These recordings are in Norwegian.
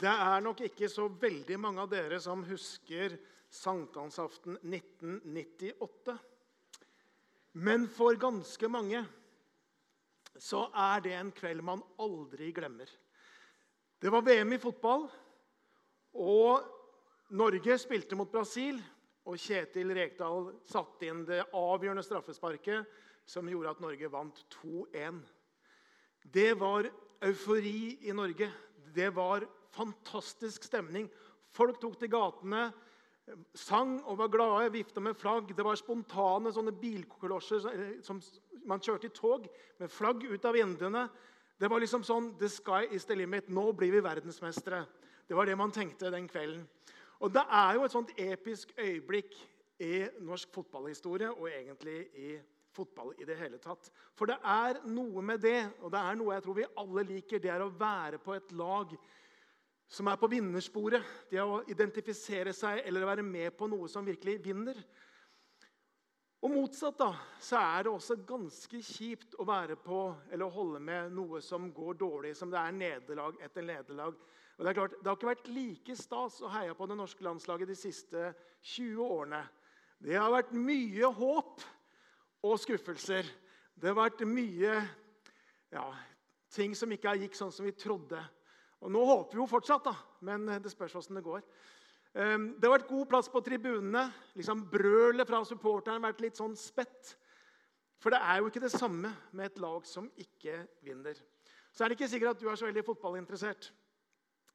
Det er nok ikke så veldig mange av dere som husker sankthansaften 1998. Men for ganske mange så er det en kveld man aldri glemmer. Det var VM i fotball, og Norge spilte mot Brasil. Og Kjetil Rekdal satte inn det avgjørende straffesparket som gjorde at Norge vant 2-1. Det var eufori i Norge. Det var fantastisk stemning. Folk tok til gatene, sang og var glade, vifta med flagg. Det var spontane sånne bilkolosjer eh, som man kjørte i tog, med flagg ut av vinduene. Det var liksom sånn The sky is the limit. Nå blir vi verdensmestere. Det var det man tenkte den kvelden. Og Det er jo et sånt episk øyeblikk i norsk fotballhistorie og egentlig i fotball i det hele tatt. For det er noe med det, og det er noe jeg tror vi alle liker, det er å være på et lag som er på vinnersporet. Det å identifisere seg eller være med på noe som virkelig vinner. Og motsatt da, så er det også ganske kjipt å være på eller holde med noe som går dårlig, som det er nederlag etter nederlag. Og Det er klart, det har ikke vært like stas å heie på det norske landslaget de siste 20 årene. Det har vært mye håp og skuffelser. Det har vært mye ja, ting som ikke gikk sånn som vi trodde. Og Nå håper vi jo fortsatt, da, men det spørs åssen det går. Ehm, det har vært god plass på tribunene. Liksom Brølet fra supporteren har vært litt sånn spett. For det er jo ikke det samme med et lag som ikke vinner. Så er det ikke sikkert at du er så veldig fotballinteressert.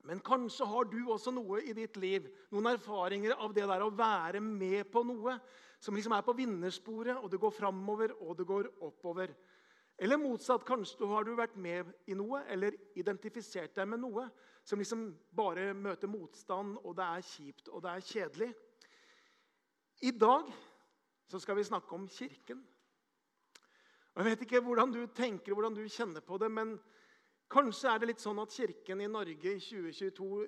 Men kanskje har du også noe i ditt liv, noen erfaringer av det der å være med på noe som liksom er på vinnersporet, og det går framover og det går oppover. Eller motsatt, kanskje har du vært med i noe eller identifisert deg med noe som liksom bare møter motstand, og det er kjipt og det er kjedelig. I dag så skal vi snakke om Kirken. Jeg vet ikke hvordan du tenker hvordan du kjenner på det, men kanskje er det litt sånn at Kirken i Norge i 2022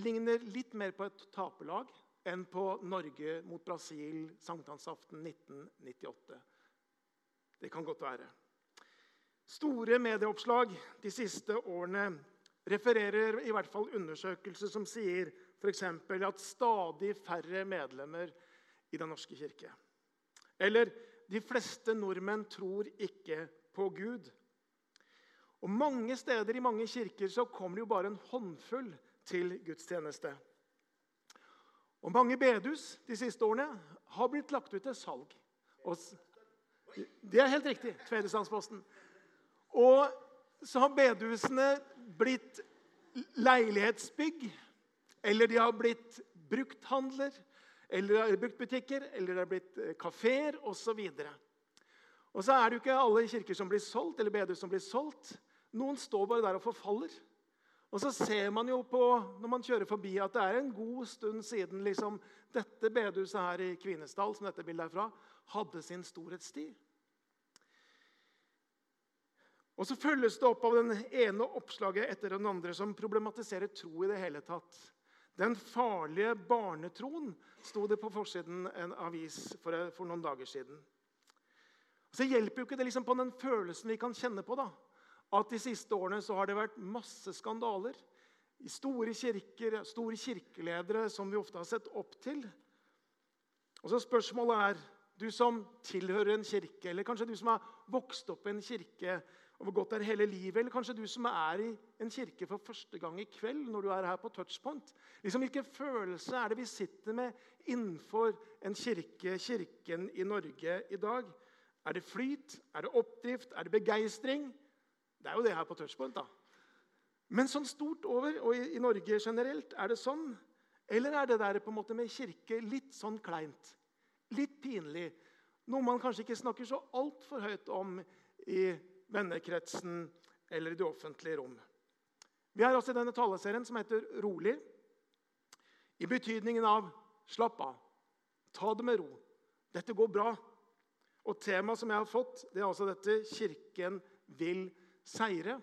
ligner litt mer på et taperlag enn på Norge mot Brasil sankthansaften 1998. Det kan godt være. Store medieoppslag de siste årene refererer i hvert fall undersøkelser som sier f.eks. at stadig færre medlemmer i Den norske kirke. Eller de fleste nordmenn tror ikke på Gud. Og Mange steder i mange kirker så kommer det jo bare en håndfull til gudstjeneste. Og mange bedehus de siste årene har blitt lagt ut til salg. Det er helt riktig. Tvedesandsposten. Og så har bedehusene blitt leilighetsbygg, eller de har blitt brukthandler, eller bruktbutikker, eller det har blitt eh, kafeer osv. Og så er det jo ikke alle kirker som blir solgt, eller bedehus som blir solgt. Noen står bare der og forfaller. Og så ser man jo på, når man kjører forbi, at det er en god stund siden liksom, dette bedehuset her i Kvinesdal som dette bildet er fra, hadde sin storhetstid. Og så følges det opp av den ene oppslaget etter den andre som problematiserer tro i det hele tatt. Den farlige barnetroen sto det på forsiden en avis for, for noen dager siden. Så hjelper jo ikke det liksom på den følelsen vi kan kjenne på. da, at de siste årene så har det vært masse skandaler store kirker, store kirkeledere som vi ofte har sett opp til. Og så Spørsmålet er du som tilhører en kirke, eller kanskje du som har vokst opp i en kirke og hvor godt det er hele livet, eller kanskje du som er i en kirke for første gang i kveld når du er her på touchpoint. Liksom, Hvilken følelse er det vi sitter med innenfor en kirke, kirken i Norge i dag? Er det flyt? Er det oppdrift? Er det begeistring? Det er jo det her på touchpoint. da. Men sånn stort over, og i, i Norge generelt, er det sånn? Eller er det der på en måte med kirke litt sånn kleint? Litt pinlig? Noe man kanskje ikke snakker så altfor høyt om i vennekretsen eller i det offentlige rom. Vi har også denne taleserien som heter 'Rolig', i betydningen av 'slapp av', ta det med ro. Dette går bra. Og temaet som jeg har fått, det er altså dette 'Kirken vil seire'.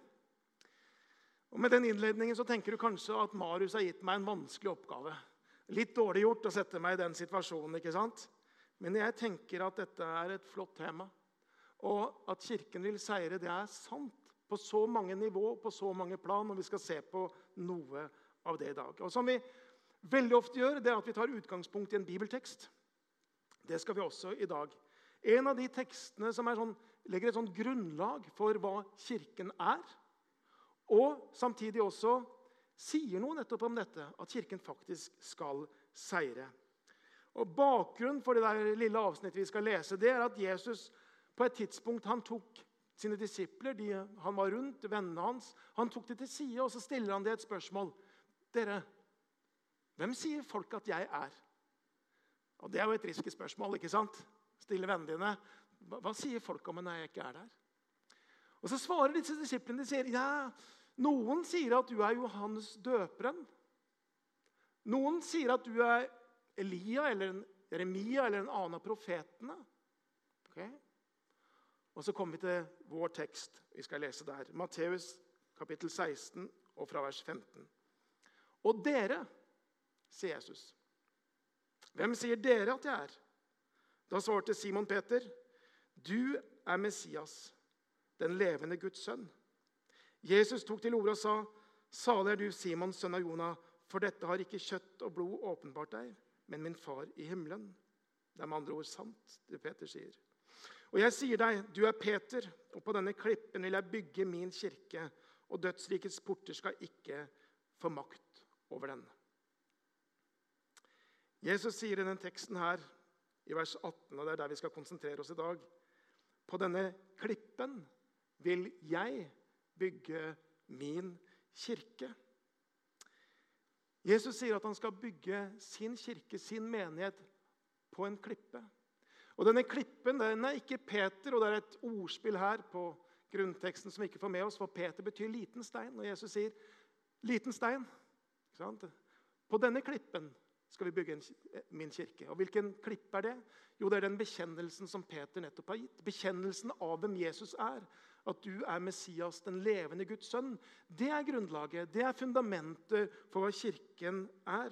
Og Med den innledningen så tenker du kanskje at Marius har gitt meg en vanskelig oppgave. Litt dårlig gjort å sette meg i den situasjonen. ikke sant? Men jeg tenker at dette er et flott tema. Og at Kirken vil seire, det er sant på så mange nivå, på så mange plan. Og vi skal se på noe av det i dag. Og Som vi veldig ofte gjør, det er at vi tar utgangspunkt i en bibeltekst. Det skal vi også i dag. En av de tekstene som sånn, legger et sånt grunnlag for hva Kirken er, og samtidig også sier noe nettopp om dette, at Kirken faktisk skal seire. Og Bakgrunnen for det der lille avsnittet vi skal lese, det er at Jesus på et tidspunkt han tok sine disipler, de han var rundt, vennene hans, han tok de til side og så stiller han dem et spørsmål. Dere, hvem sier folk at jeg er? Og Det er jo et risky spørsmål. ikke sant? Stille vennene dine. Hva sier folk om meg når jeg ikke er der? Og Så svarer disse disiplene de sier, ja, noen sier at du er Johannes døperen. Noen sier at du er Elia eller Jeremia eller en annen av profetene. Okay? Og Så kommer vi til vår tekst. Vi skal lese der. Matteus kapittel 16 og fra vers 15. Og dere, sier Jesus. Hvem sier dere at jeg er? Da svarte Simon Peter, du er Messias, den levende Guds sønn. Jesus tok til orde og sa, salig er du, Simon, sønn av Jonah, for dette har ikke kjøtt og blod åpenbart deg, men min far i himmelen. Det er med andre ord sant, det Peter sier. Og jeg sier deg, du er Peter, og på denne klippen vil jeg bygge min kirke, og dødsrikets porter skal ikke få makt over den. Jesus sier i denne teksten her, i vers 18, og det er der vi skal konsentrere oss i dag På denne klippen vil jeg bygge min kirke. Jesus sier at han skal bygge sin kirke, sin menighet, på en klippe. Og Denne klippen den er ikke Peter, og det er et ordspill her på grunnteksten som vi ikke får med oss, for Peter betyr liten stein. Og Jesus sier 'liten stein'. På denne klippen skal vi bygge en, min kirke. Og Hvilken klipp er det? Jo, det er den bekjennelsen som Peter nettopp har gitt. Bekjennelsen av hvem Jesus er at du er Messias, den levende Guds sønn. Det er grunnlaget, det er fundamentet for hva Kirken er.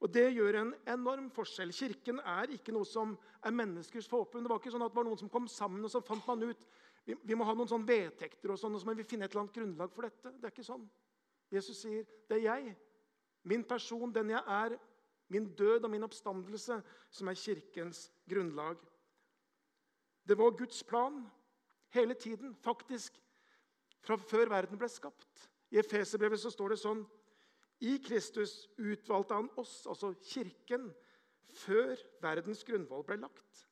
Og Det gjør en enorm forskjell. Kirken er ikke noe som er menneskers forhåpning. Det var ikke sånn at det var noen som kom sammen og så fant man ut vi, vi må ha noen sånne vedtekter, og sånn, og så må vi finne et eller annet grunnlag for dette. Det er ikke sånn. Jesus sier det er jeg, min person, den jeg er, min død og min oppstandelse, som er Kirkens grunnlag. Det var Guds plan hele tiden, faktisk fra før verden ble skapt. I Efeserbrevet står det sånn I Kristus utvalgte han oss, altså Kirken, før verdens grunnvoll ble lagt.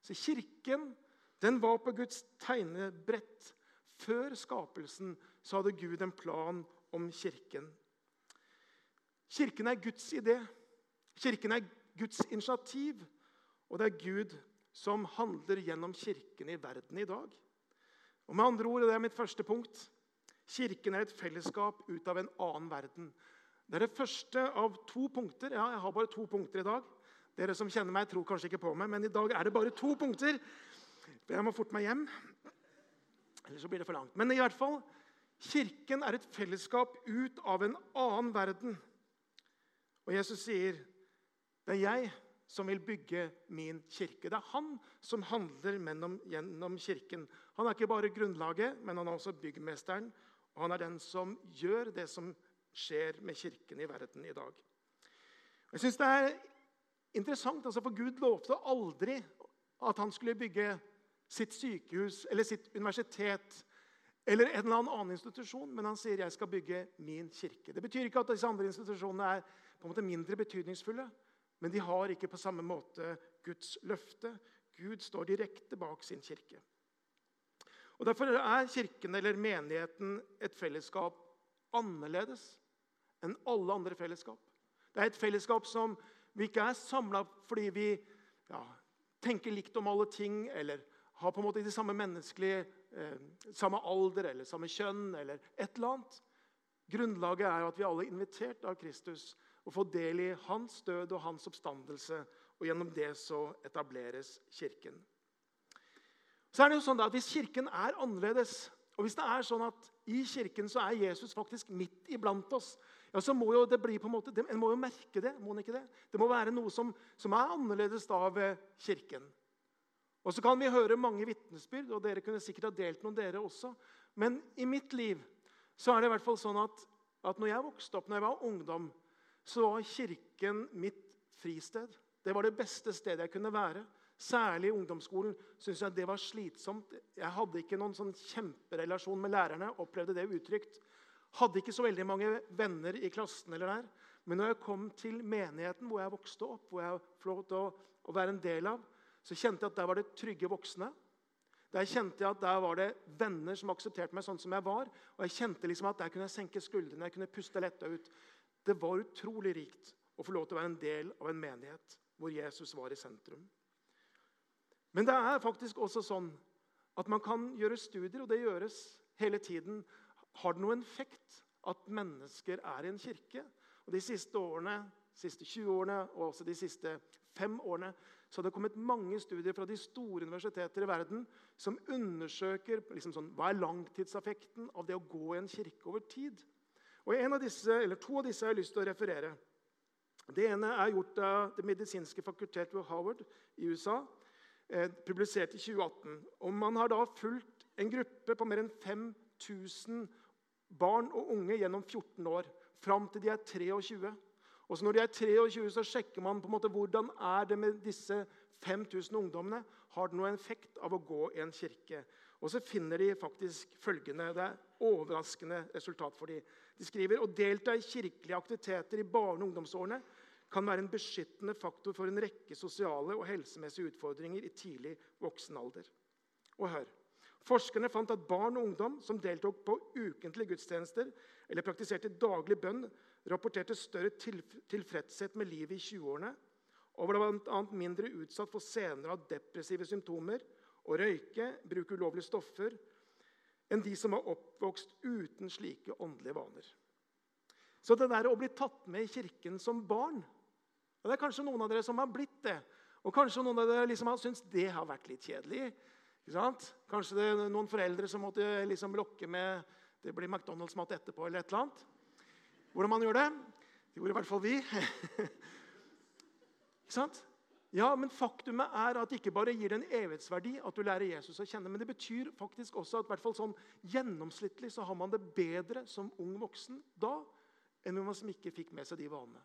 Så Kirken den var på Guds tegnebrett. Før skapelsen så hadde Gud en plan om Kirken. Kirken er Guds idé. Kirken er Guds initiativ. Og det er Gud som handler gjennom Kirken i verden i dag. Og med andre ord, og Det er mitt første punkt. Kirken er et fellesskap ut av en annen verden. Det er det første av to punkter. Ja, jeg har bare to punkter i dag. Dere som kjenner meg, tror kanskje ikke på meg, men i dag er det bare to punkter. Jeg må forte meg hjem, ellers så blir det for langt. Men i hvert fall, Kirken er et fellesskap ut av en annen verden. Og Jesus sier, 'Det er jeg som vil bygge min kirke. Det er han som handler gjennom kirken. Han er ikke bare grunnlaget, men han er også byggmesteren. Og han er den som gjør det som skjer med kirken i verden i dag. Jeg synes Det er interessant, altså for Gud lovte aldri at han skulle bygge sitt sykehus eller sitt universitet eller en eller annen institusjon, men han sier jeg skal bygge min kirke. Det betyr ikke at disse andre institusjonene er på en måte mindre betydningsfulle. Men de har ikke på samme måte Guds løfte. Gud står direkte bak sin kirke. Og Derfor er kirken eller menigheten et fellesskap annerledes enn alle andre fellesskap. Det er et fellesskap som vi ikke er samla fordi vi ja, tenker likt om alle ting, eller har på en måte de samme menneskelige eh, samme alder eller samme kjønn eller et eller annet. Grunnlaget er at vi alle er invitert av Kristus og får del i hans død og hans oppstandelse. Og gjennom det så etableres Kirken. Så er det jo sånn at Hvis Kirken er annerledes, og hvis det er sånn at i Kirken så er Jesus faktisk midt iblant oss, ja, så må jo det bli på en måte, En må jo merke det. må ikke Det Det må være noe som, som er annerledes da ved Kirken. Og Så kan vi høre mange vitnesbyrd, og dere kunne sikkert ha delt noen dere også. Men i mitt liv så er det i hvert fall sånn at at når jeg vokste opp, når jeg var ungdom, så var kirken mitt fristed. Det var det beste stedet jeg kunne være. Særlig i ungdomsskolen syntes jeg det var slitsomt. Jeg hadde ikke noen sånn kjemperelasjon med lærerne. opplevde det utrygt. Hadde ikke så veldig mange venner i klassen. eller der. Men når jeg kom til menigheten hvor jeg vokste opp, hvor jeg fikk lov til å, å, være en del av, så kjente jeg at der var det trygge voksne. Der kjente jeg at der var det venner som aksepterte meg sånn som jeg var. Og jeg kjente liksom at der kunne jeg senke skuldrene, jeg kunne puste letta ut. Det var utrolig rikt å få lov til å være en del av en menighet hvor Jesus var i sentrum. Men det er faktisk også sånn at man kan gjøre studier, og det gjøres hele tiden. Har det noen effekt at mennesker er i en kirke? Og De siste årene, siste 20 årene og også de siste fem årene så har det kommet mange studier fra de store universiteter i verden som undersøker liksom sånn, hva er langtidseffekten av det å gå i en kirke over tid. Og av disse, To av disse har jeg lyst til å referere. Det ene er gjort av Det medisinske fakultet ved Howard i USA. Eh, publisert i 2018. Og Man har da fulgt en gruppe på mer enn 5000 barn og unge gjennom 14 år. Fram til de er 23. Og så Når de er 23, så sjekker man på en måte hvordan er det med disse 5000 ungdommene. Har det noen effekt av å gå i en kirke? Og så finner de faktisk følgende. Det er overraskende resultat for dem. De skriver å delta i kirkelige aktiviteter i barne- og ungdomsårene kan være en beskyttende faktor for en rekke sosiale og helsemessige utfordringer i tidlig voksen alder. Og hør. Forskerne fant at barn og ungdom som deltok på ukentlige gudstjenester eller praktiserte daglig bønn, rapporterte større tilfredshet med livet i 20-årene og var bl.a. mindre utsatt for senere av depressive symptomer og røyke, bruke ulovlige stoffer, enn de som var oppvokst uten slike åndelige vaner. Så det der å bli tatt med i kirken som barn og Det er kanskje noen av dere som har blitt det. Og kanskje noen av dere liksom har syntes det har vært litt kjedelig. Kanskje det er noen foreldre som måtte liksom lokke med det blir McDonald's-mat etterpå. eller et eller annet. Hvordan man gjør det? Det gjorde i hvert fall vi. Ikke sant? Ja, men Faktumet er at det ikke bare gir det en evighetsverdi at du lærer Jesus å kjenne, men det betyr faktisk også at hvert fall sånn gjennomsnittlig så har man det bedre som ung voksen da enn om man som ikke fikk med seg de vanene.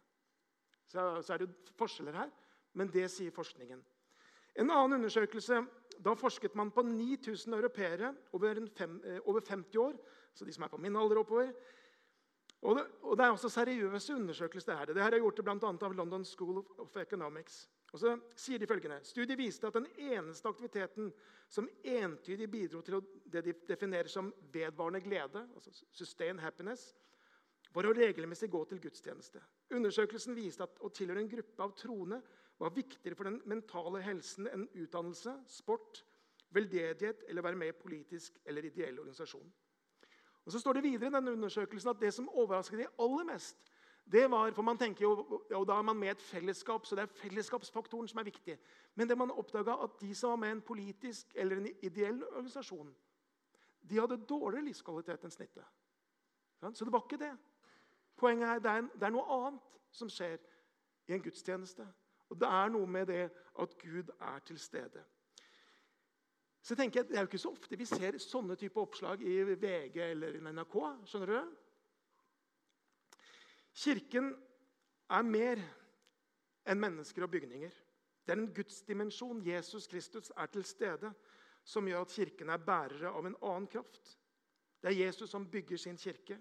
Så, så er det forskjeller her, men det sier forskningen. En annen undersøkelse da forsket man på 9000 europeere over, fem, eh, over, 50 år. så de som er på min alder oppover. Og det, og det er også seriøse undersøkelser. Det her. Det her er gjort bl.a. av London School of Economics. Og så sier de følgende, Studiet viste at den eneste aktiviteten som entydig bidro til det de definerer som vedvarende glede, altså sustain happiness, var å regelmessig gå til gudstjeneste. Undersøkelsen viste at å tilhøre en gruppe av troende var viktigere for den mentale helsen enn utdannelse, sport, veldedighet eller være med i politisk eller ideell organisasjon. Og så står det videre i denne undersøkelsen at Det som overrasket de aller mest, det var, for man tenker jo, og Da er man med et fellesskap, så det er fellesskapsfaktoren som er viktig. Men det man oppdaga at de som var med i en politisk eller en ideell organisasjon, de hadde dårligere livskvalitet enn snittet. Så det var ikke det. Poenget er det er, det er noe annet som skjer i en gudstjeneste. Og det er noe med det at Gud er til stede. Så jeg tenker, Det er jo ikke så ofte vi ser sånne type oppslag i VG eller i NRK. skjønner du? Kirken er mer enn mennesker og bygninger. Det er en gudsdimensjon. Jesus Kristus er til stede, som gjør at Kirken er bærere av en annen kraft. Det er Jesus som bygger sin kirke.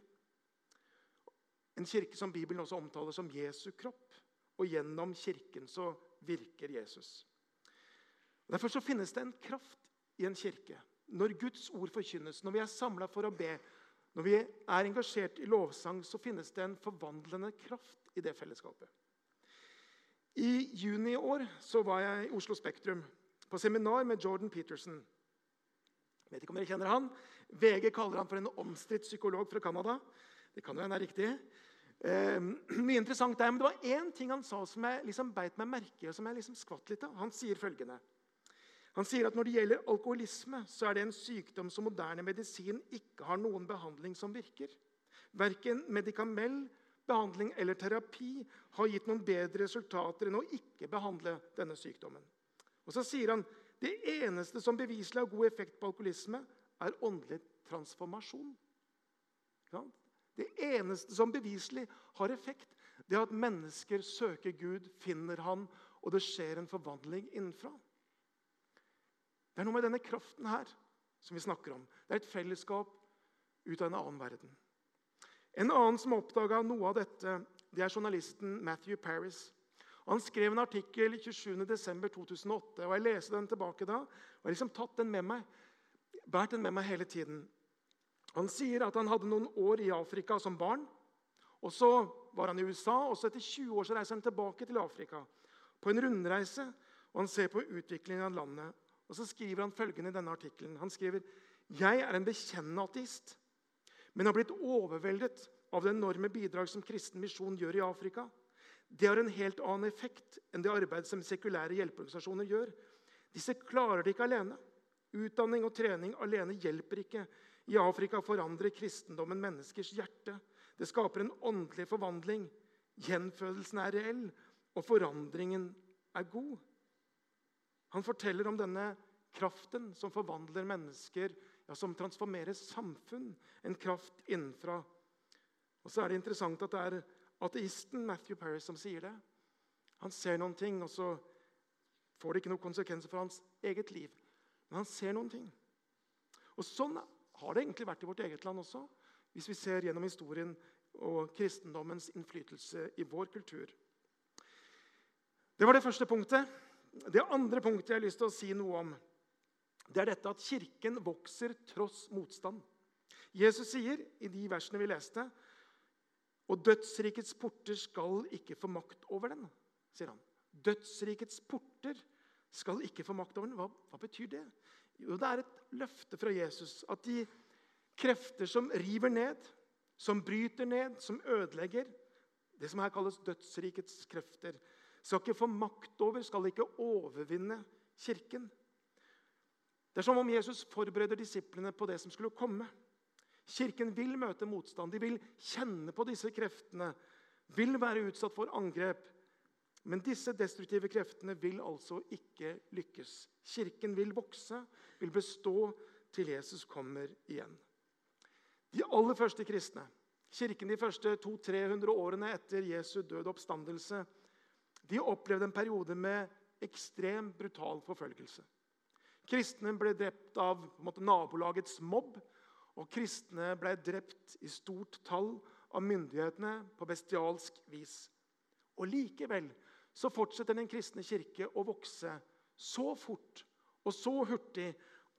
En kirke som Bibelen også omtaler som Jesu kropp. Og gjennom kirken så virker Jesus. Derfor så finnes det en kraft i en kirke. Når Guds ord forkynnes, når vi er samla for å be, når vi er engasjert i lovsang, så finnes det en forvandlende kraft i det fellesskapet. I juni i år så var jeg i Oslo Spektrum på seminar med Jordan Peterson. Jeg vet ikke om dere kjenner han. VG kaller han for en omstridt psykolog fra Canada. Det kan jo hende er riktig. Eh, mye interessant der, men Det var én ting han sa som jeg liksom beit meg merke og som jeg liksom skvatt litt av. Han sier følgende. Han sier at når det gjelder alkoholisme, så er det en sykdom som moderne medisin ikke har noen behandling som virker. Verken medikamell, behandling eller terapi har gitt noen bedre resultater enn å ikke behandle denne sykdommen. Og så sier han det eneste som beviselig har god effekt på alkoholisme, er åndelig transformasjon. Det eneste som beviselig har effekt, det er at mennesker søker Gud, finner Han, og det skjer en forvandling innenfra. Det er noe med denne kraften her som vi snakker om. Det er et fellesskap ut av en annen verden. En annen som oppdaga noe av dette, det er journalisten Matthew Paris. Han skrev en artikkel 27.12.2008. og Jeg leste den tilbake da og har liksom tatt den med meg, bært den med meg hele tiden. Han sier at han hadde noen år i Afrika som barn. og Så var han i USA, og så etter 20 år så reiser han tilbake til Afrika på en rundreise. og Han ser på utviklingen av landet. Og Så skriver han følgende i denne artikkelen. Han skriver jeg er en bekjennende ateist, men har blitt overveldet av det enorme bidrag som kristen misjon gjør i Afrika. Det har en helt annen effekt enn det arbeidet som sekulære hjelpeorganisasjoner gjør. Disse klarer det ikke alene. Utdanning og trening alene hjelper ikke. I Afrika forandrer kristendommen menneskers hjerte. Det skaper en åndelig forvandling. Gjenfødelsen er reell, og forandringen er god. Han forteller om denne kraften som forvandler mennesker, ja, som transformerer samfunn. En kraft innenfra. Og så er det interessant at det er ateisten Matthew Paris som sier det. Han ser noen ting, og så får det ikke noen konsekvenser for hans eget liv. Men han ser noen ting. Og Sånn har det egentlig vært i vårt eget land også, hvis vi ser gjennom historien og kristendommens innflytelse i vår kultur. Det var det første punktet. Det andre punktet jeg har lyst til å si noe om, det er dette at Kirken vokser tross motstand. Jesus sier i de versene vi leste, og dødsrikets porter skal ikke få makt over den. sier han. Dødsrikets porter skal ikke få makt over den. Hva, hva betyr det? Jo, Det er et løfte fra Jesus at de krefter som river ned, som bryter ned, som ødelegger Det som her kalles dødsrikets krefter, skal ikke få makt over, skal ikke overvinne Kirken. Det er som om Jesus forbereder disiplene på det som skulle komme. Kirken vil møte motstand. De vil kjenne på disse kreftene, vil være utsatt for angrep. Men disse destruktive kreftene vil altså ikke lykkes. Kirken vil vokse, vil bestå til Jesus kommer igjen. De aller første kristne, kirken de første 200-300 årene etter Jesu død oppstandelse, de opplevde en periode med ekstrem brutal forfølgelse. Kristne ble drept av måte, nabolagets mobb og kristne ble drept i stort tall av myndighetene på bestialsk vis. Og Likevel så fortsetter Den kristne kirke å vokse så fort og så hurtig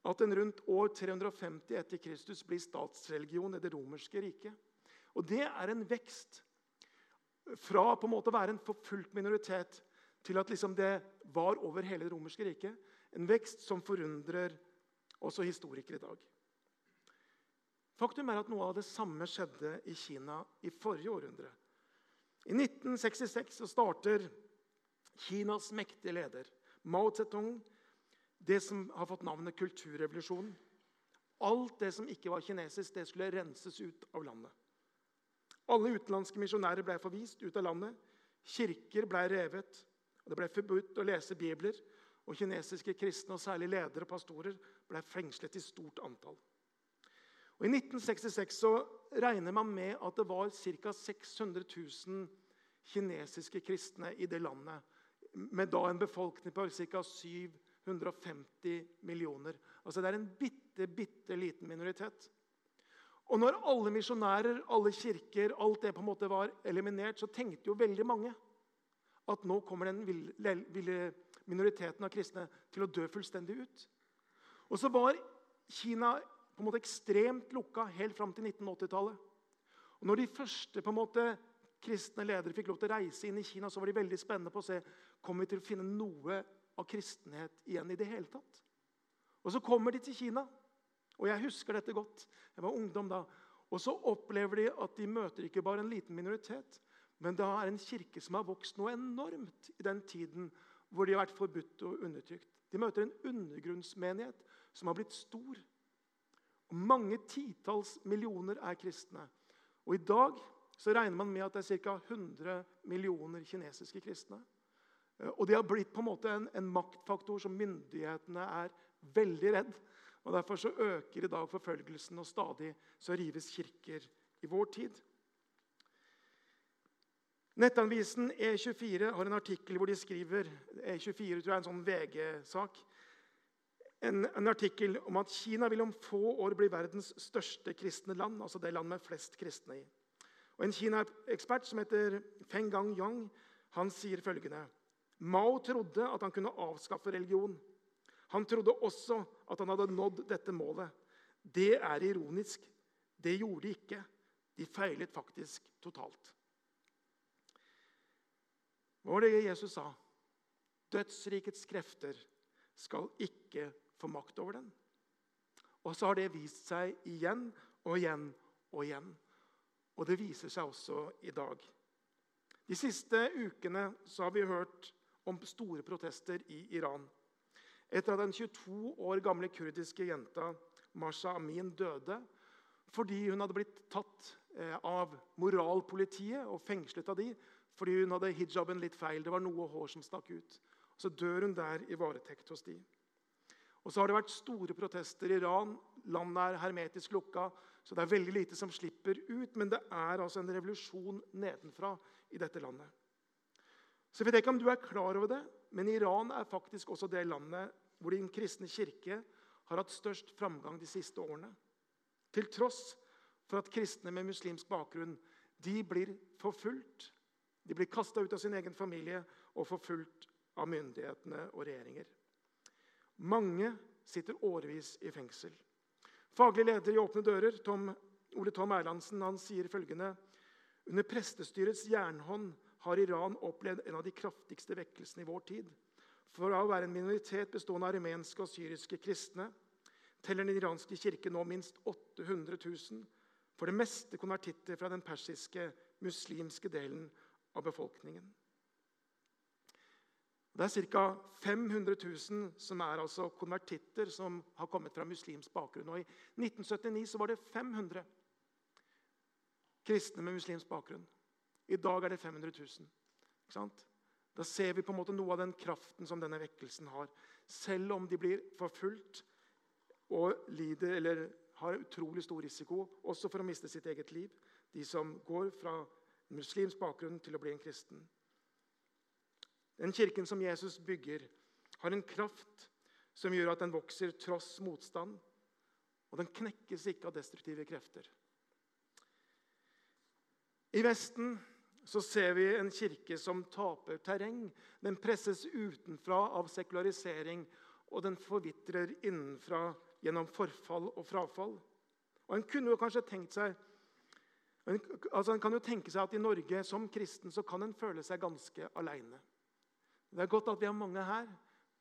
at den rundt år 350 etter Kristus blir statsreligion i det romerske riket. Og Det er en vekst fra på en måte å være en forfulgt minoritet til at liksom det var over hele det romerske riket. En vekst som forundrer også historikere i dag. Faktum er at noe av det samme skjedde i Kina i forrige århundre. I 1966 så starter Kinas mektige leder Mao Zedong det som har fått navnet kulturrevolusjonen. Alt det som ikke var kinesisk, det skulle renses ut av landet. Alle utenlandske misjonærer ble forvist ut av landet. Kirker ble revet. Det ble forbudt å lese bibler. Og kinesiske kristne, og særlig ledere og pastorer, ble fengslet i stort antall. Og I 1966 så regner man med at det var ca. 600 000 kinesiske kristne i det landet. Med da en befolkning på ca. 750 millioner. Altså Det er en bitte, bitte liten minoritet. Og når alle misjonærer, alle kirker, alt det på en måte var eliminert, så tenkte jo veldig mange at nå kommer den ville minoriteten av kristne til å dø fullstendig ut. Og så var Kina på en måte ekstremt lukka helt fram til 1980-tallet. Og når de første på en måte, kristne ledere fikk lov til å reise inn i Kina, så var de veldig spennende på å se kommer vi til å finne noe av kristenhet igjen i det hele tatt. Og Så kommer de til Kina, og jeg husker dette godt. Jeg var ungdom da. Og så opplever de at de møter ikke bare en liten minoritet, men det er en kirke som har vokst noe enormt i den tiden hvor de har vært forbudt og undertrykt. De møter en undergrunnsmenighet som har blitt stor. Og mange titalls millioner er kristne. Og I dag så regner man med at det er ca. 100 millioner kinesiske kristne. Eh, og De har blitt på en måte en, en maktfaktor som myndighetene er veldig redd. Og Derfor så øker i dag forfølgelsen, og stadig så rives kirker i vår tid. Nettavisen E24 har en artikkel hvor de skriver E24 tror jeg er en sånn VG-sak, en, en, artikkel om at Kina vil om få år bli verdens største kristne land. altså det land med flest kristne i. Og En Kina-ekspert som heter Feng Gang Yang, han sier følgende Mao trodde at han kunne avskaffe religion. Han trodde også at han hadde nådd dette målet. Det er ironisk. Det gjorde de ikke. De feilet faktisk totalt. Hva var det Jesus sa? Dødsrikets krefter skal ikke få makt over den. Og så har det vist seg igjen og igjen og igjen. Og det viser seg også i dag. De siste ukene så har vi hørt om store protester i Iran. Etter at den 22 år gamle kurdiske jenta Masha Amin døde fordi hun hadde blitt tatt eh, av moralpolitiet og fengslet av de fordi hun hadde hijaben litt feil. Det var noe hår som stakk ut. Så dør hun der i varetekt hos de. Og så har det vært store protester i Iran. Landet er hermetisk lukka, så det er veldig lite som slipper ut. Men det er altså en revolusjon nedenfra i dette landet. Så jeg vet ikke om du er klar over det, men Iran er faktisk også det landet hvor den kristne kirke har hatt størst framgang de siste årene. Til tross for at kristne med muslimsk bakgrunn de blir forfulgt. De blir kasta ut av sin egen familie og forfulgt av myndighetene og regjeringer. Mange sitter årevis i fengsel. Faglig leder i Åpne dører, Tom, Ole Tom Erlandsen, han sier følgende Under prestestyrets jernhånd har Iran opplevd en av de kraftigste vekkelsene i vår tid. For å være en minoritet bestående av armenske og syriske kristne teller den iranske kirken nå minst 800 000, for det meste konvertitter fra den persiske, muslimske delen av befolkningen. Det er ca. 500 000 som er altså konvertitter som har kommet fra muslimsk bakgrunn. Og I 1979 var det 500 kristne med muslimsk bakgrunn. I dag er det 500 000. Da ser vi på en måte noe av den kraften som denne vekkelsen har. Selv om de blir forfulgt og lider eller har utrolig stor risiko også for å miste sitt eget liv, de som går fra muslimsk bakgrunn til å bli en kristen. Den kirken som Jesus bygger, har en kraft som gjør at den vokser tross motstand. Og den knekkes ikke av destruktive krefter. I Vesten så ser vi en kirke som taper terreng. Den presses utenfra av sekularisering, og den forvitrer innenfra gjennom forfall og frafall. Og En kunne jo kanskje tenkt seg altså en kan jo tenke seg at i Norge som kristen så kan en føle seg ganske aleine. Det er godt at vi har mange her,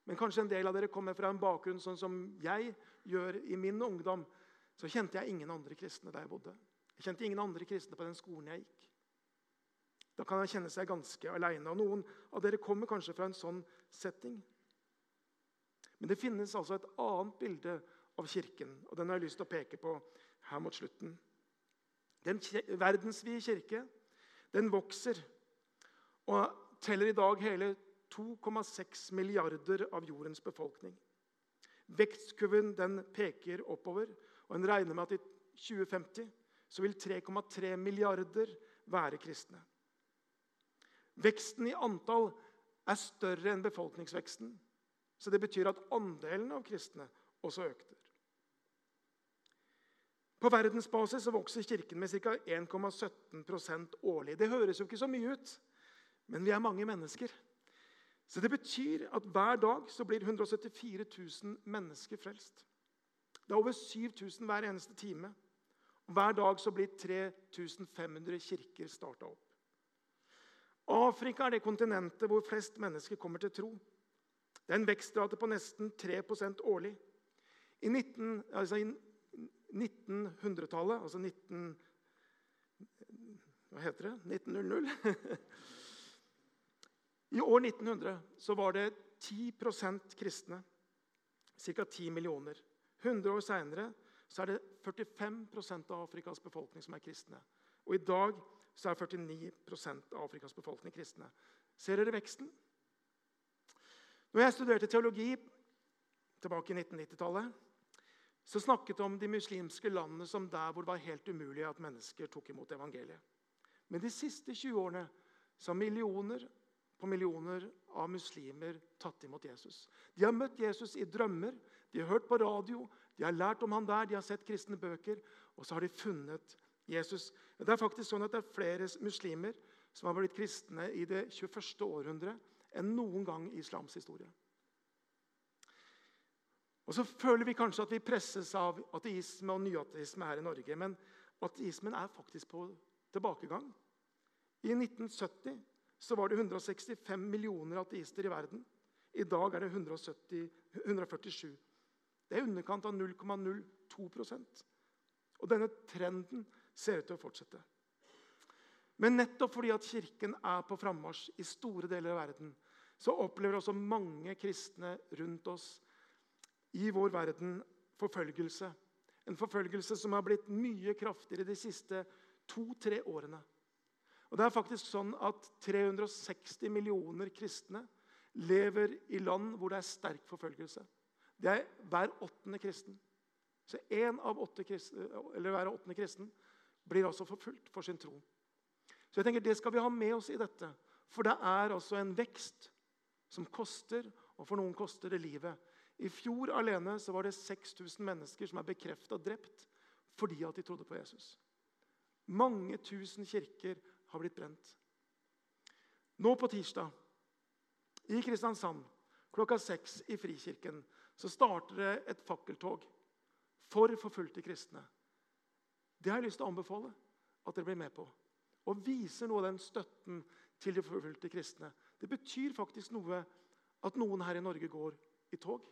men kanskje en del av dere kommer fra en bakgrunn sånn som jeg gjør i min ungdom. Så kjente jeg ingen andre kristne der jeg bodde. Jeg kjente ingen andre kristne på den skolen jeg gikk. Da kan han kjenne seg ganske aleine. Noen av dere kommer kanskje fra en sånn setting. Men det finnes altså et annet bilde av Kirken, og den har jeg lyst til å peke på her mot slutten. Den verdensvide kirke den vokser og teller i dag hele 2,6 milliarder av jordens befolkning. Vekstkurven den peker oppover, og en regner med at i 2050 så vil 3,3 milliarder være kristne. Veksten i antall er større enn befolkningsveksten. Så det betyr at andelen av kristne også økte. På verdensbasis vokser Kirken med ca. 1,17% årlig. Det høres jo ikke så mye ut, men vi er mange mennesker. Så Det betyr at hver dag blir 174 000 mennesker frelst. Det er over 7000 hver eneste time. Og Hver dag blir 3500 kirker starta opp. Afrika er det kontinentet hvor flest mennesker kommer til tro. Det er en vekstrate på nesten 3 årlig. I, 19, altså 1900-tallet, altså 19... Hva heter det? 1900? I år 1900 så var det 10% kristne. Ca. 10 millioner. 100 år seinere er det 45% av Afrikas befolkning som er kristne. Og i dag så er 49% av Afrikas befolkning kristne. Ser dere veksten? Når jeg studerte teologi tilbake i 1990-tallet, så snakket om de muslimske landene som der hvor det var helt umulig at mennesker tok imot evangeliet. Men de siste 20 årene så har millioner på millioner av muslimer tatt imot Jesus. De har møtt Jesus i drømmer, de har hørt på radio, de har lært om han der, de har sett kristne bøker, og så har de funnet Jesus. Det er faktisk sånn at det er flere muslimer som har blitt kristne i det 21. århundre enn noen gang i islams historie. Og Så føler vi kanskje at vi presses av ateisme og nyateisme her i Norge. Men ateismen er faktisk på tilbakegang. I 1970 så var det 165 millioner ateister i verden. I dag er det 170, 147. Det er underkant av 0,02% Og denne trenden ser ut til å fortsette. Men nettopp fordi at Kirken er på frammarsj i store deler av verden, så opplever også mange kristne rundt oss i vår verden forfølgelse. En forfølgelse som har blitt mye kraftigere de siste to-tre årene. Og det er faktisk sånn at 360 millioner kristne lever i land hvor det er sterk forfølgelse. Det er hver åttende kristen. Så én av åtte kristne, eller hver åttende kristen blir altså forfulgt for sin tro. Så jeg tenker Det skal vi ha med oss i dette. For det er altså en vekst som koster, og for noen koster det livet. I fjor alene så var det 6000 mennesker som er bekrefta drept fordi at de trodde på Jesus. Mange tusen kirker har blitt brent. Nå på tirsdag i Kristiansand klokka seks i Frikirken så starter det et fakkeltog for forfulgte kristne. Det har jeg lyst til å anbefale at dere blir med på. Og viser noe av den støtten til de forfulgte kristne. Det betyr faktisk noe at noen her i Norge går i tog.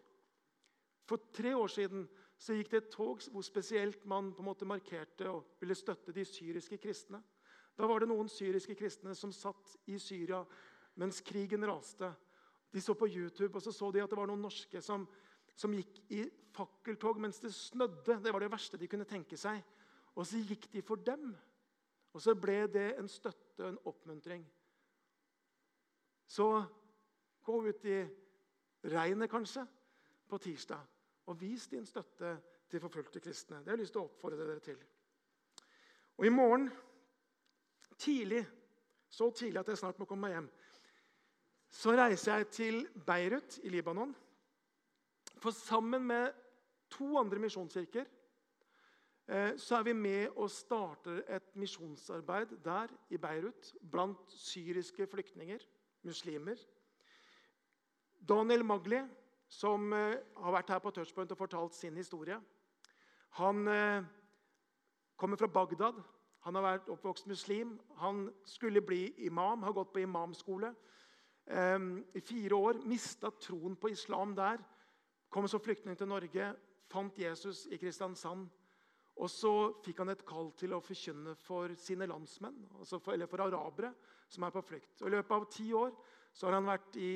For tre år siden så gikk det et tog hvor spesielt man på en måte markerte og ville støtte de syriske kristne. Da var det noen syriske kristne som satt i Syria mens krigen raste. De så på YouTube og så, så de at det var noen norske som som gikk i fakkeltog mens det snødde. Det var det verste de kunne tenke seg. Og så gikk de for dem. Og så ble det en støtte og en oppmuntring. Så gå ut i regnet, kanskje, på tirsdag og vis din støtte til forfulgte kristne. Det har jeg lyst til å oppfordre dere til. Og i morgen tidlig, så tidlig at jeg snart må komme meg hjem, så reiser jeg til Beirut i Libanon. For sammen med to andre misjonskirker så er vi med og starter et misjonsarbeid der i Beirut blant syriske flyktninger, muslimer. Daniel Magli, som eh, har vært her på Touchpoint og fortalt sin historie, han eh, kommer fra Bagdad. Han har vært oppvokst muslim. Han skulle bli imam, har gått på imamskole i fire år. Mista troen på islam der Kom som flyktning til Norge, fant Jesus i Kristiansand. Og så fikk han et kall til å forkynne for sine landsmenn, altså for, eller for arabere som er på flukt. I løpet av ti år så har han vært i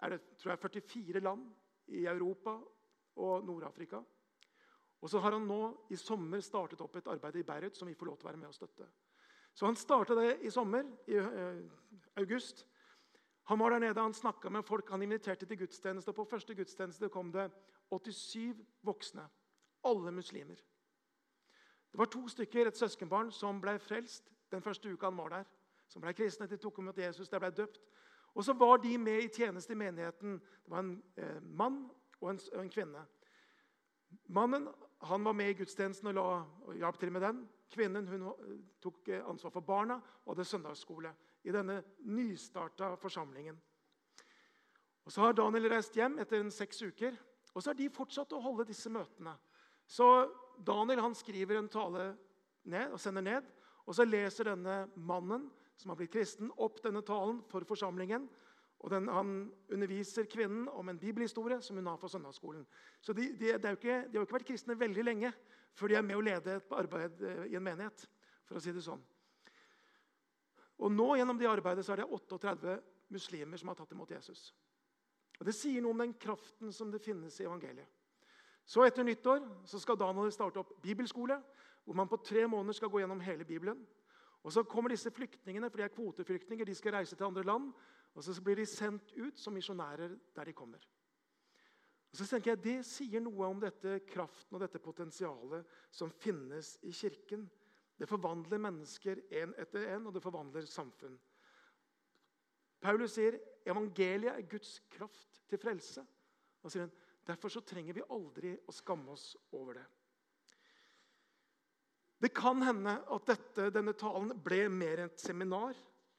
er det, tror jeg, 44 land i Europa og Nord-Afrika. Og så har han nå i sommer startet opp et arbeid i Beirut som vi får lov til å være med og støtte. Så han starta det i sommer, i uh, august. Han var der nede, han snakka med folk, han inviterte til gudstjeneste. Og På første gudstjeneste kom det 87 voksne, alle muslimer. Det var to stykker, et søskenbarn, som ble frelst den første uka han var der. Som ble kristne, de tok imot Jesus, de ble døpt. Og så var de med i tjeneste i menigheten. Det var en eh, mann og en, og en, kvinne. Mannen han var med i gudstjenesten og, la, og hjalp til med den. Kvinnen hun eh, tok eh, ansvar for barna og hadde søndagsskole i denne nystarta forsamlingen. Og Så har Daniel reist hjem etter en seks uker, og så har de fortsatt å holde disse møtene. Så Daniel han skriver en tale ned og sender ned. Og så leser denne mannen som har blitt kristen, opp denne talen for forsamlingen. Og den, Han underviser kvinnen om en bibelhistorie som hun har for søndagsskolen. Så de, de, de, ikke, de, har ikke vært kristne veldig lenge før de er med å lede et arbeid eh, i en menighet. for å si det sånn. Og nå gjennom det arbeidet så er det 38 muslimer som har tatt imot Jesus. Og Det sier noe om den kraften som det finnes i evangeliet. Så Etter nyttår så skal Daniel starte opp bibelskole, hvor man på tre måneder skal gå gjennom hele Bibelen. Og Så kommer disse flyktningene, for de er kvoteflyktninger, de skal reise til andre land. og Så blir de sendt ut som misjonærer der de kommer. Og så tenker jeg Det sier noe om dette kraften og dette potensialet som finnes i Kirken. Det forvandler mennesker én etter én, og det forvandler samfunn. Paulus sier evangeliet er Guds kraft til frelse. Og sier, Derfor så trenger vi aldri å skamme oss over det. Det kan hende at dette, denne talen ble mer et seminar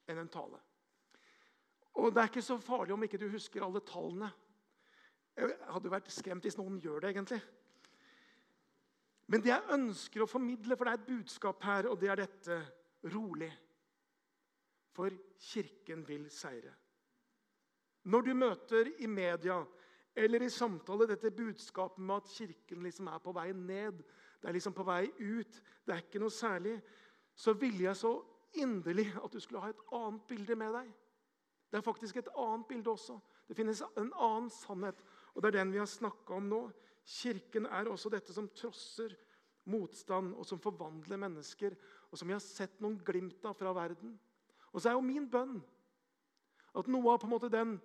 enn en tale. Og Det er ikke så farlig om ikke du husker alle tallene. Jeg hadde vært skremt hvis noen gjør det, egentlig. Men det jeg ønsker å formidle, for det er et budskap her, og det er dette rolig. For Kirken vil seire. Når du møter i media eller i samtale dette budskapet med at Kirken liksom er på vei ned, det er liksom på vei ut, det er ikke noe særlig, så ville jeg så inderlig at du skulle ha et annet bilde med deg. Det er faktisk et annet bilde også. Det finnes en annen sannhet, og det er den vi har snakka om nå. Kirken er også dette som trosser motstand, og som forvandler mennesker, og som vi har sett noen glimt av fra verden. Og så er jo min bønn at noe av på en måte den,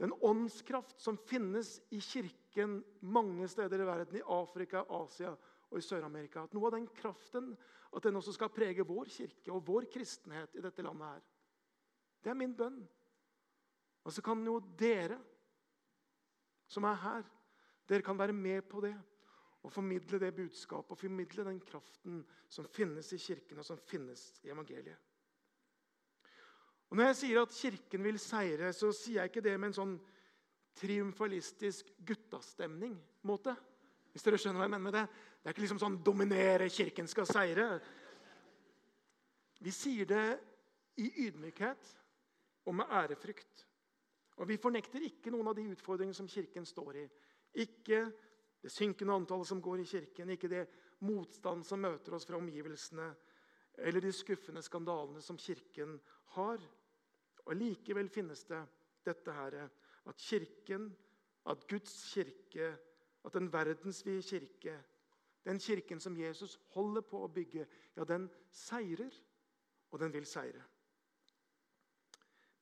den åndskraft som finnes i Kirken mange steder i verden, i Afrika, Asia og i Sør-Amerika, at noe av den kraften at den også skal prege vår kirke og vår kristenhet i dette landet her. Det er min bønn. Og så kan jo dere som er her, dere kan være med på det og formidle det budskapet og formidle den kraften som finnes i Kirken, og som finnes i evangeliet. Og Når jeg sier at Kirken vil seire, så sier jeg ikke det med en sånn triumfalistisk guttastemning-måte. Hvis dere skjønner hva jeg mener med det. Det er ikke liksom sånn 'dominere, Kirken skal seire'. Vi sier det i ydmykhet og med ærefrykt. Og Vi fornekter ikke noen av de utfordringene som Kirken står i. Ikke det synkende antallet som går i kirken, ikke det motstand som møter oss fra omgivelsene, eller de skuffende skandalene som Kirken har. Og Likevel finnes det dette her, at Kirken, at Guds kirke, at den verdensvide kirke, den kirken som Jesus holder på å bygge, ja, den seirer, og den vil seire.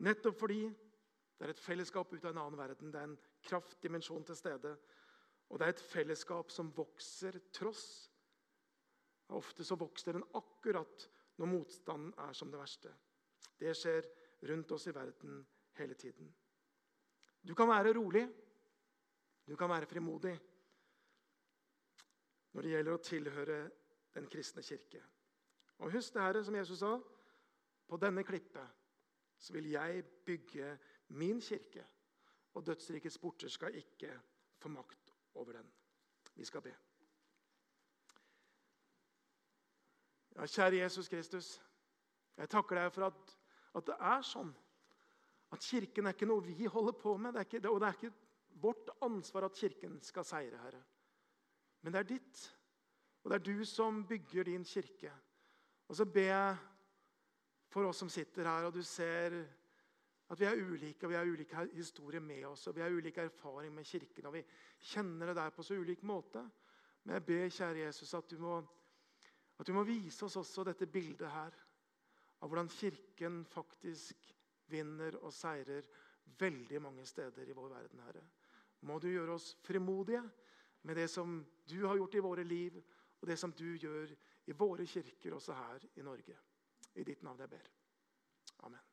Nettopp fordi det er et fellesskap ut av en annen verden. Det er en kraftdimensjon til stede. Og det er et fellesskap som vokser tross. Ofte så vokser den akkurat når motstanden er som det verste. Det skjer rundt oss i verden hele tiden. Du kan være rolig, du kan være frimodig når det gjelder å tilhøre den kristne kirke. Og Husk det her som Jesus sa. På denne klippet så vil jeg bygge min kirke, og dødsrikets porter skal ikke få makt over den. Vi skal be. Ja, kjære Jesus Kristus. Jeg takker deg for at, at, det er sånn. At Kirken er ikke noe vi holder på med. Det ikke, og det er ikke vårt ansvar at Kirken skal seire, Herre. Men det er ditt. Og det er du som bygger din kirke. Og så ber jeg for oss som sitter her, og du ser at vi er ulike, og vi har ulike historier med oss og vi har ulike erfaring med Kirken. og Vi kjenner det der på så ulik måte. Men jeg ber, kjære Jesus, at du må, at du må vise oss også dette bildet her. Av hvordan Kirken faktisk vinner og seirer veldig mange steder i vår verden. Herre. Må du gjøre oss frimodige med det som du har gjort i våre liv, og det som du gjør i våre kirker også her i Norge. I ditt navn jeg ber. Amen.